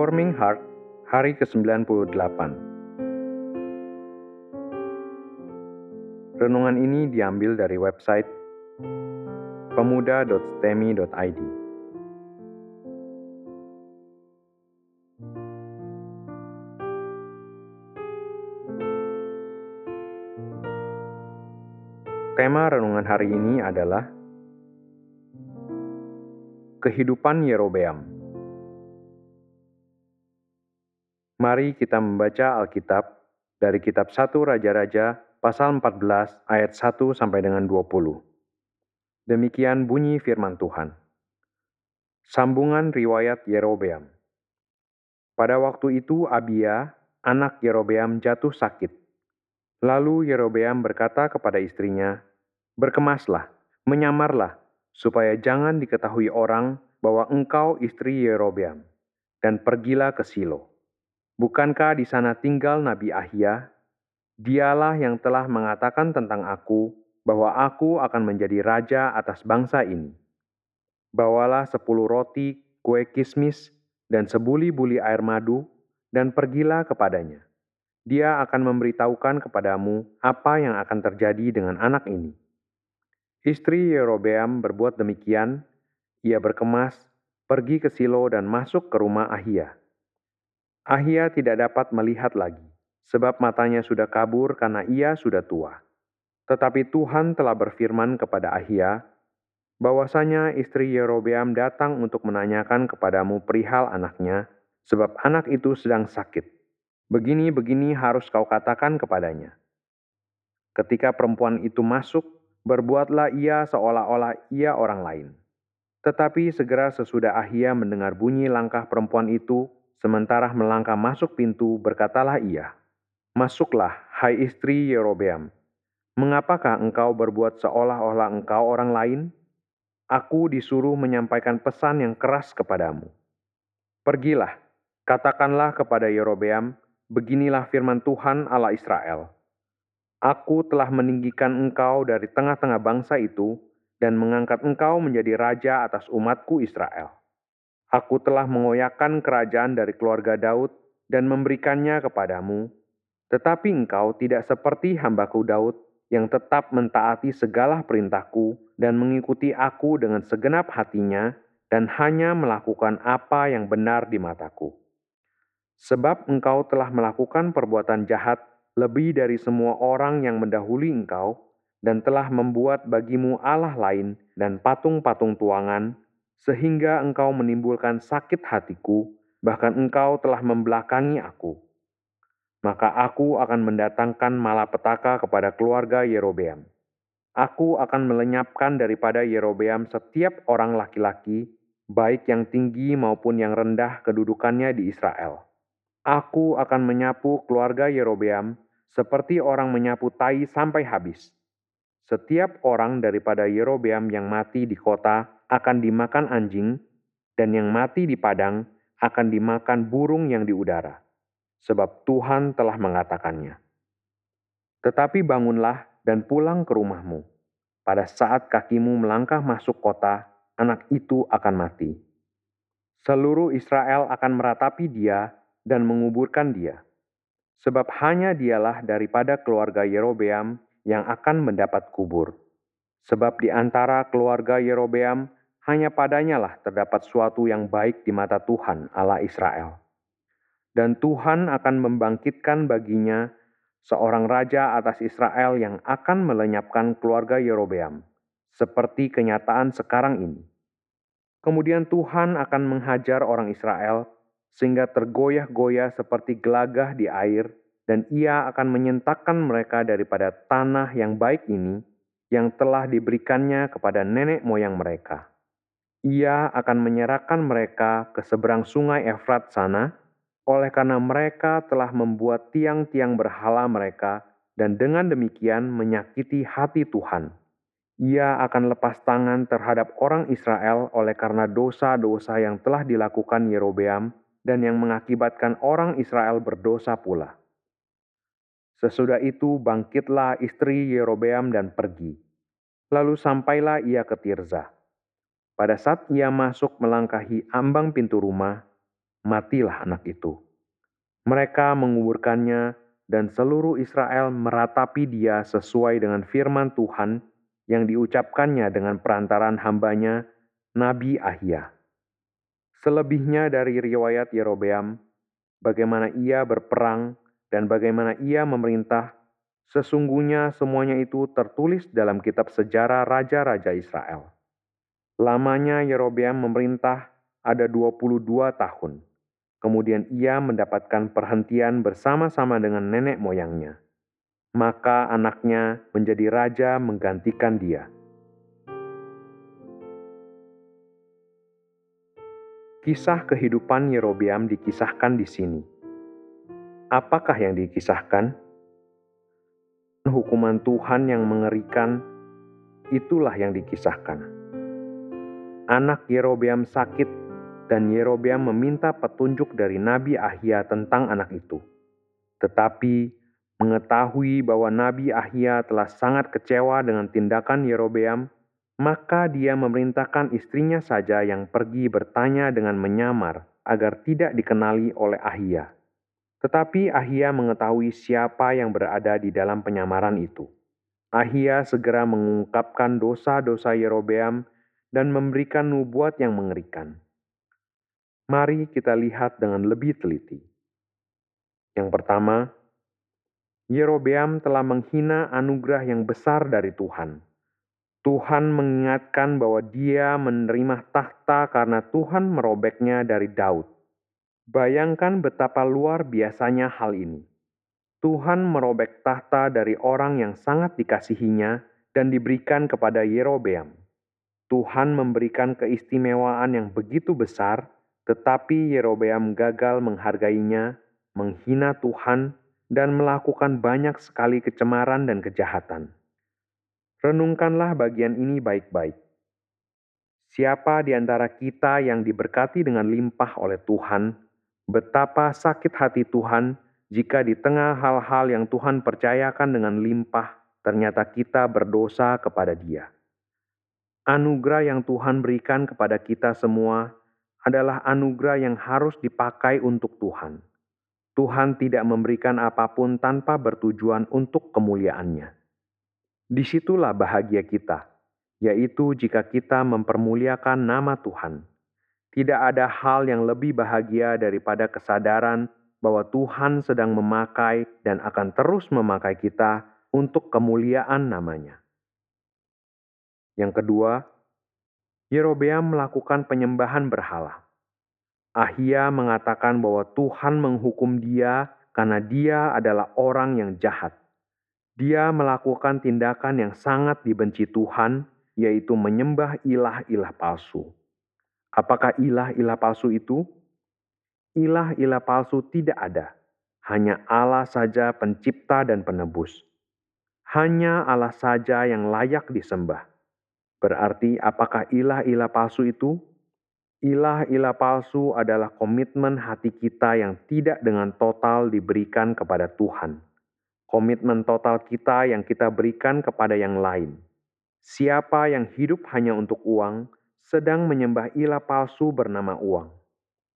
Reforming Heart, hari ke-98. Renungan ini diambil dari website pemuda.stemi.id. Tema renungan hari ini adalah Kehidupan Yerobeam. Mari kita membaca Alkitab dari kitab 1 Raja-Raja pasal 14 ayat 1 sampai dengan 20. Demikian bunyi firman Tuhan. Sambungan riwayat Yerobeam. Pada waktu itu Abia, anak Yerobeam jatuh sakit. Lalu Yerobeam berkata kepada istrinya, Berkemaslah, menyamarlah, supaya jangan diketahui orang bahwa engkau istri Yerobeam, dan pergilah ke Silo. Bukankah di sana tinggal Nabi Ahia? Dialah yang telah mengatakan tentang aku bahwa aku akan menjadi raja atas bangsa ini. Bawalah sepuluh roti, kue kismis, dan sebuli-buli air madu, dan pergilah kepadanya. Dia akan memberitahukan kepadamu apa yang akan terjadi dengan anak ini. Istri Yerobeam berbuat demikian, ia berkemas, pergi ke Silo dan masuk ke rumah Ahia. Ahia tidak dapat melihat lagi, sebab matanya sudah kabur karena ia sudah tua. Tetapi Tuhan telah berfirman kepada Ahia, bahwasanya istri Yerobeam datang untuk menanyakan kepadamu perihal anaknya, sebab anak itu sedang sakit. Begini-begini harus kau katakan kepadanya. Ketika perempuan itu masuk, berbuatlah ia seolah-olah ia orang lain. Tetapi segera sesudah Ahia mendengar bunyi langkah perempuan itu, sementara melangkah masuk pintu, berkatalah ia, Masuklah, hai istri Yerobeam. Mengapakah engkau berbuat seolah-olah engkau orang lain? Aku disuruh menyampaikan pesan yang keras kepadamu. Pergilah, katakanlah kepada Yerobeam, beginilah firman Tuhan Allah Israel. Aku telah meninggikan engkau dari tengah-tengah bangsa itu dan mengangkat engkau menjadi raja atas umatku Israel. Aku telah mengoyakkan kerajaan dari keluarga Daud dan memberikannya kepadamu, tetapi engkau tidak seperti hambaku Daud yang tetap mentaati segala perintahku dan mengikuti aku dengan segenap hatinya dan hanya melakukan apa yang benar di mataku. Sebab engkau telah melakukan perbuatan jahat lebih dari semua orang yang mendahului engkau dan telah membuat bagimu Allah lain dan patung-patung tuangan, sehingga engkau menimbulkan sakit hatiku, bahkan engkau telah membelakangi aku maka aku akan mendatangkan malapetaka kepada keluarga Yerobeam. Aku akan melenyapkan daripada Yerobeam setiap orang laki-laki, baik yang tinggi maupun yang rendah kedudukannya di Israel. Aku akan menyapu keluarga Yerobeam seperti orang menyapu tai sampai habis. Setiap orang daripada Yerobeam yang mati di kota akan dimakan anjing, dan yang mati di padang akan dimakan burung yang di udara sebab Tuhan telah mengatakannya. Tetapi bangunlah dan pulang ke rumahmu. Pada saat kakimu melangkah masuk kota, anak itu akan mati. Seluruh Israel akan meratapi dia dan menguburkan dia. Sebab hanya dialah daripada keluarga Yerobeam yang akan mendapat kubur. Sebab di antara keluarga Yerobeam hanya padanya lah terdapat suatu yang baik di mata Tuhan Allah Israel dan Tuhan akan membangkitkan baginya seorang raja atas Israel yang akan melenyapkan keluarga Yerobeam, seperti kenyataan sekarang ini. Kemudian Tuhan akan menghajar orang Israel sehingga tergoyah-goyah seperti gelagah di air, dan ia akan menyentakkan mereka daripada tanah yang baik ini yang telah diberikannya kepada nenek moyang mereka. Ia akan menyerahkan mereka ke seberang sungai Efrat sana, oleh karena mereka telah membuat tiang-tiang berhala mereka dan dengan demikian menyakiti hati Tuhan. Ia akan lepas tangan terhadap orang Israel oleh karena dosa-dosa yang telah dilakukan Yerobeam dan yang mengakibatkan orang Israel berdosa pula. Sesudah itu bangkitlah istri Yerobeam dan pergi. Lalu sampailah ia ke Tirza. Pada saat ia masuk melangkahi ambang pintu rumah, matilah anak itu. Mereka menguburkannya dan seluruh Israel meratapi dia sesuai dengan firman Tuhan yang diucapkannya dengan perantaran hambanya, Nabi Ahia. Selebihnya dari riwayat Yerobeam, bagaimana ia berperang dan bagaimana ia memerintah, sesungguhnya semuanya itu tertulis dalam kitab sejarah Raja-Raja Israel. Lamanya Yerobeam memerintah ada 22 tahun. Kemudian ia mendapatkan perhentian bersama-sama dengan nenek moyangnya maka anaknya menjadi raja menggantikan dia. Kisah kehidupan Yerobeam dikisahkan di sini. Apakah yang dikisahkan? Hukuman Tuhan yang mengerikan, itulah yang dikisahkan. Anak Yerobeam sakit dan Yerobeam meminta petunjuk dari Nabi Ahia tentang anak itu. Tetapi mengetahui bahwa Nabi Ahia telah sangat kecewa dengan tindakan Yerobeam, maka dia memerintahkan istrinya saja yang pergi bertanya dengan menyamar agar tidak dikenali oleh Ahia. Tetapi Ahia mengetahui siapa yang berada di dalam penyamaran itu. Ahia segera mengungkapkan dosa-dosa Yerobeam dan memberikan nubuat yang mengerikan. Mari kita lihat dengan lebih teliti. Yang pertama, Yerobeam telah menghina anugerah yang besar dari Tuhan. Tuhan mengingatkan bahwa dia menerima tahta karena Tuhan merobeknya dari Daud. Bayangkan betapa luar biasanya hal ini. Tuhan merobek tahta dari orang yang sangat dikasihinya dan diberikan kepada Yerobeam. Tuhan memberikan keistimewaan yang begitu besar, tetapi Yerobeam gagal menghargainya, menghina Tuhan, dan melakukan banyak sekali kecemaran dan kejahatan. Renungkanlah bagian ini baik-baik. Siapa di antara kita yang diberkati dengan limpah oleh Tuhan, betapa sakit hati Tuhan jika di tengah hal-hal yang Tuhan percayakan dengan limpah, ternyata kita berdosa kepada Dia. Anugerah yang Tuhan berikan kepada kita semua adalah anugerah yang harus dipakai untuk Tuhan Tuhan tidak memberikan apa pun tanpa bertujuan untuk kemuliaannya. Di situlah bahagia kita, yaitu jika kita mempermuliakan nama Tuhan. Tidak ada hal yang lebih bahagia daripada kesadaran bahwa Tuhan sedang memakai dan akan terus memakai kita untuk kemuliaan namanya. Yang kedua, Yerobeam melakukan penyembahan berhala. Ahia mengatakan bahwa Tuhan menghukum dia karena dia adalah orang yang jahat. Dia melakukan tindakan yang sangat dibenci Tuhan, yaitu menyembah ilah-ilah palsu. Apakah ilah-ilah palsu itu? Ilah-ilah palsu tidak ada, hanya Allah saja Pencipta dan Penebus. Hanya Allah saja yang layak disembah. Berarti, apakah ilah-ilah palsu itu? Ilah-ilah palsu adalah komitmen hati kita yang tidak dengan total diberikan kepada Tuhan. Komitmen total kita yang kita berikan kepada yang lain. Siapa yang hidup hanya untuk uang, sedang menyembah ilah palsu bernama uang.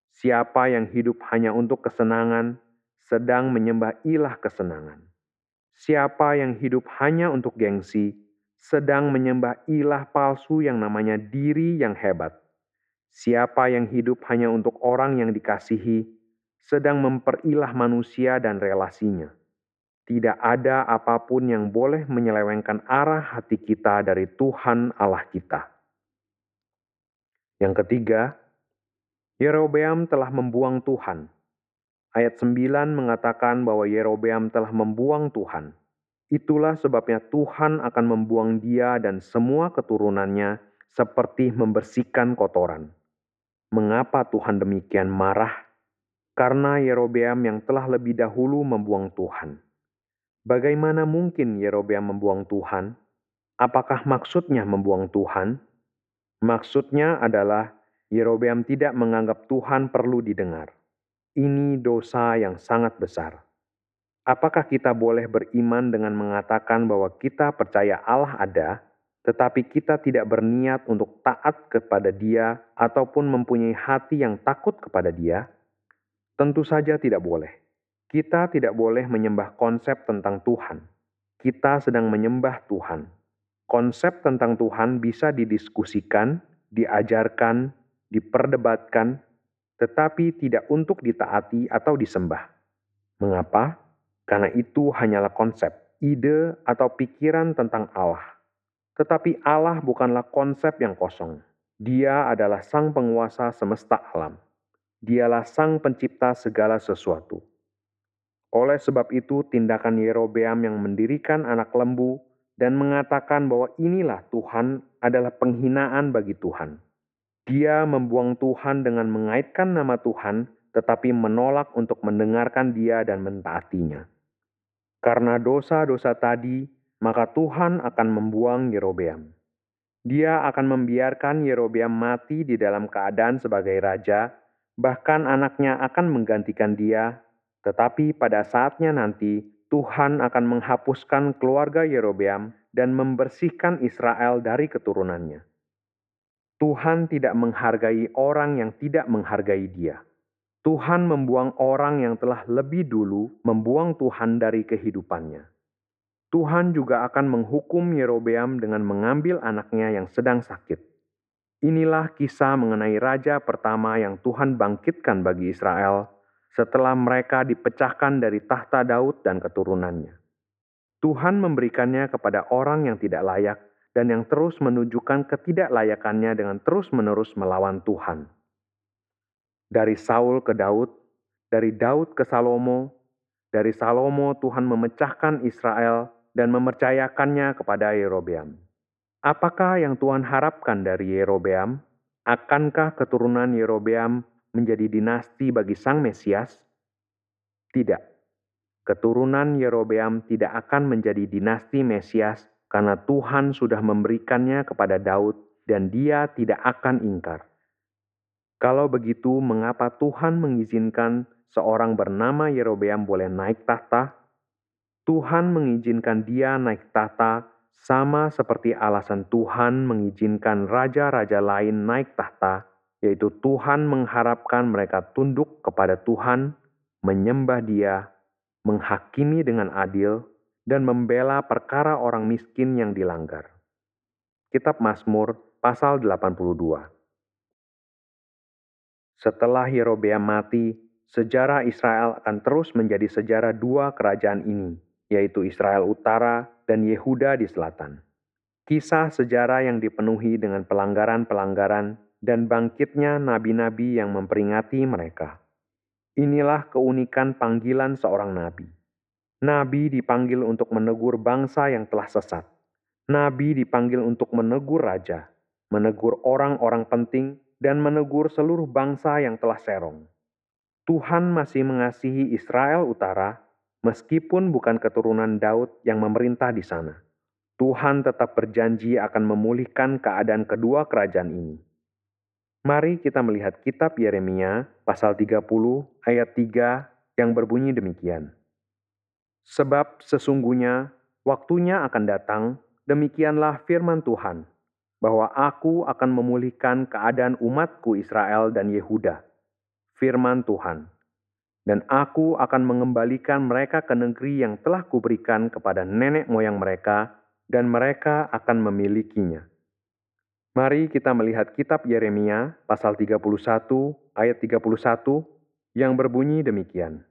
Siapa yang hidup hanya untuk kesenangan, sedang menyembah ilah kesenangan. Siapa yang hidup hanya untuk gengsi, sedang menyembah ilah palsu yang namanya diri yang hebat Siapa yang hidup hanya untuk orang yang dikasihi, sedang memperilah manusia dan relasinya. Tidak ada apa pun yang boleh menyelewengkan arah hati kita dari Tuhan Allah kita. Yang ketiga, Yerobeam telah membuang Tuhan. Ayat 9 mengatakan bahwa Yerobeam telah membuang Tuhan. Itulah sebabnya Tuhan akan membuang dia dan semua keturunannya seperti membersihkan kotoran. Mengapa Tuhan demikian marah? Karena Yerobeam yang telah lebih dahulu membuang Tuhan. Bagaimana mungkin Yerobeam membuang Tuhan? Apakah maksudnya membuang Tuhan? Maksudnya adalah Yerobeam tidak menganggap Tuhan perlu didengar. Ini dosa yang sangat besar. Apakah kita boleh beriman dengan mengatakan bahwa kita percaya Allah ada, tetapi kita tidak berniat untuk taat kepada Dia ataupun mempunyai hati yang takut kepada Dia, Tentu saja tidak boleh. Kita tidak boleh menyembah konsep tentang Tuhan. Kita sedang menyembah Tuhan. Konsep tentang Tuhan bisa didiskusikan, diajarkan, diperdebatkan, tetapi tidak untuk ditaati atau disembah. Mengapa? Karena itu hanyalah konsep, ide, atau pikiran tentang Allah. Tetapi Allah bukanlah konsep yang kosong. Dia adalah Sang Penguasa semesta alam. Dialah Sang Pencipta segala sesuatu. Oleh sebab itu, tindakan Yerobeam yang mendirikan anak lembu dan mengatakan bahwa inilah Tuhan adalah penghinaan bagi Tuhan. Dia membuang Tuhan dengan mengaitkan nama Tuhan, tetapi menolak untuk mendengarkan Dia dan mentaatinya. Karena dosa-dosa tadi, maka Tuhan akan membuang Yerobeam. Dia akan membiarkan Yerobeam mati di dalam keadaan sebagai raja, bahkan anaknya akan menggantikan dia tetapi pada saatnya nanti, Tuhan akan menghapuskan keluarga Yerobeam dan membersihkan Israel dari keturunannya. Tuhan tidak menghargai orang yang tidak menghargai Dia. Tuhan membuang orang yang telah lebih dulu membuang Tuhan dari kehidupannya. Tuhan juga akan menghukum Yerobeam dengan mengambil anaknya yang sedang sakit. Inilah kisah mengenai raja pertama yang Tuhan bangkitkan bagi Israel setelah mereka dipecahkan dari tahta Daud dan keturunannya. Tuhan memberikannya kepada orang yang tidak layak dan yang terus menunjukkan ketidaklayakannya dengan terus-menerus melawan Tuhan. Dari Saul ke Daud, dari Daud ke Salomo, dari Salomo Tuhan memecahkan Israel dan mempercayakannya kepada Yerobeam. Apakah yang Tuhan harapkan dari Yerobeam? Akankah keturunan Yerobeam menjadi dinasti bagi Sang Mesias? Tidak. Keturunan Yerobeam tidak akan menjadi dinasti Mesias karena Tuhan sudah memberikannya kepada Daud dan dia tidak akan ingkar. Kalau begitu, mengapa Tuhan mengizinkan seorang bernama Yerobeam boleh naik tahta? Tuhan mengizinkan dia naik tahta sama seperti alasan Tuhan mengizinkan raja-raja lain naik tahta yaitu Tuhan mengharapkan mereka tunduk kepada Tuhan, menyembah Dia, menghakimi dengan adil, dan membela perkara orang miskin yang dilanggar. Kitab Mazmur pasal 82 Setelah Yerobeam mati, sejarah Israel akan terus menjadi sejarah dua kerajaan ini, yaitu Israel Utara dan Yehuda di selatan. Kisah sejarah yang dipenuhi dengan pelanggaran-pelanggaran dan bangkitnya nabi-nabi yang memperingati mereka. Inilah keunikan panggilan seorang nabi. Nabi dipanggil untuk menegur bangsa yang telah sesat. Nabi dipanggil untuk menegur raja, menegur orang-orang penting, dan menegur seluruh bangsa yang telah serong. Tuhan masih mengasihi Israel Utara, meskipun bukan keturunan Daud yang memerintah di sana. Tuhan tetap berjanji akan memulihkan keadaan kedua kerajaan ini. Mari kita melihat kitab Yeremia pasal 30 ayat 3 yang berbunyi demikian. Sebab sesungguhnya waktunya akan datang, demikianlah firman Tuhan, bahwa aku akan memulihkan keadaan umatku Israel dan Yehuda. Firman Tuhan. Dan aku akan mengembalikan mereka ke negeri yang telah kuberikan kepada nenek moyang mereka, dan mereka akan memilikinya Mari kita melihat kitab Yeremia pasal 31 ayat 31 yang berbunyi demikian.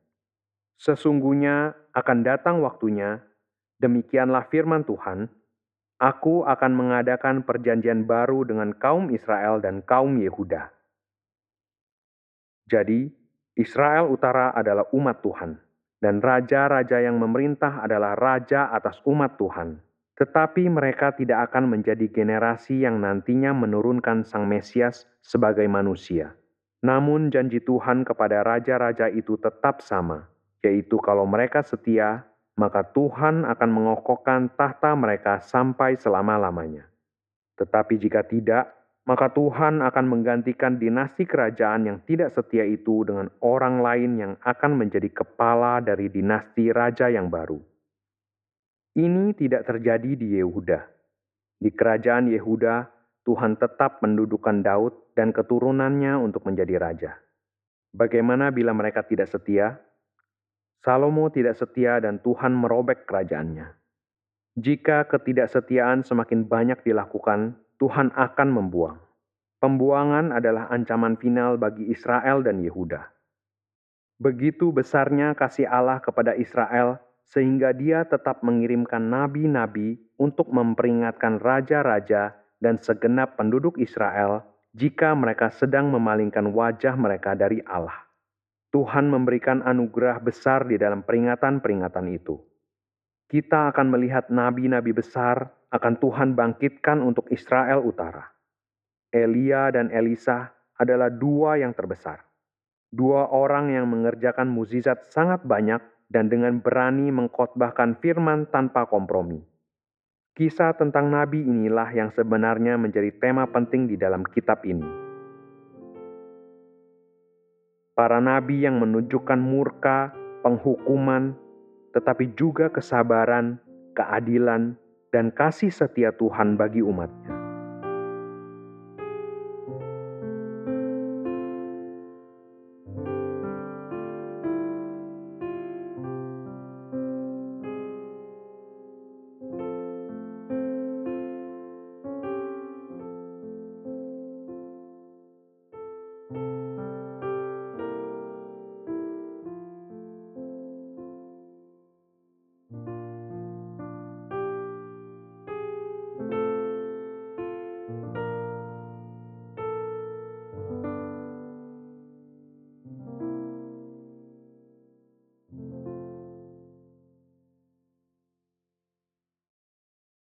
Sesungguhnya akan datang waktunya, demikianlah firman Tuhan, aku akan mengadakan perjanjian baru dengan kaum Israel dan kaum Yehuda. Jadi, Israel Utara adalah umat Tuhan, dan raja-raja yang memerintah adalah raja atas umat Tuhan tetapi mereka tidak akan menjadi generasi yang nantinya menurunkan Sang Mesias sebagai manusia. Namun janji Tuhan kepada raja-raja itu tetap sama, yaitu kalau mereka setia, maka Tuhan akan mengokohkan tahta mereka sampai selama-lamanya. Tetapi jika tidak, maka Tuhan akan menggantikan dinasti kerajaan yang tidak setia itu dengan orang lain yang akan menjadi kepala dari dinasti raja yang baru. Ini tidak terjadi di Yehuda. Di kerajaan Yehuda, Tuhan tetap mendudukan Daud dan keturunannya untuk menjadi raja. Bagaimana bila mereka tidak setia? Salomo tidak setia dan Tuhan merobek kerajaannya. Jika ketidaksetiaan semakin banyak dilakukan, Tuhan akan membuang. Pembuangan adalah ancaman final bagi Israel dan Yehuda. Begitu besarnya kasih Allah kepada Israel, sehingga Dia tetap mengirimkan nabi-nabi untuk memperingatkan raja-raja dan segenap penduduk Israel jika mereka sedang memalingkan wajah mereka dari Allah. Tuhan memberikan anugerah besar di dalam peringatan-peringatan itu. Kita akan melihat nabi-nabi besar akan Tuhan bangkitkan untuk Israel Utara. Elia dan Elisa adalah dua yang terbesar. Dua orang yang mengerjakan mukjizat sangat banyak dan dengan berani mengkhotbahkan firman tanpa kompromi. Kisah tentang nabi inilah yang sebenarnya menjadi tema penting di dalam kitab ini para nabi yang menunjukkan murka, penghukuman, tetapi juga kesabaran, keadilan, dan kasih setia Tuhan bagi umatnya.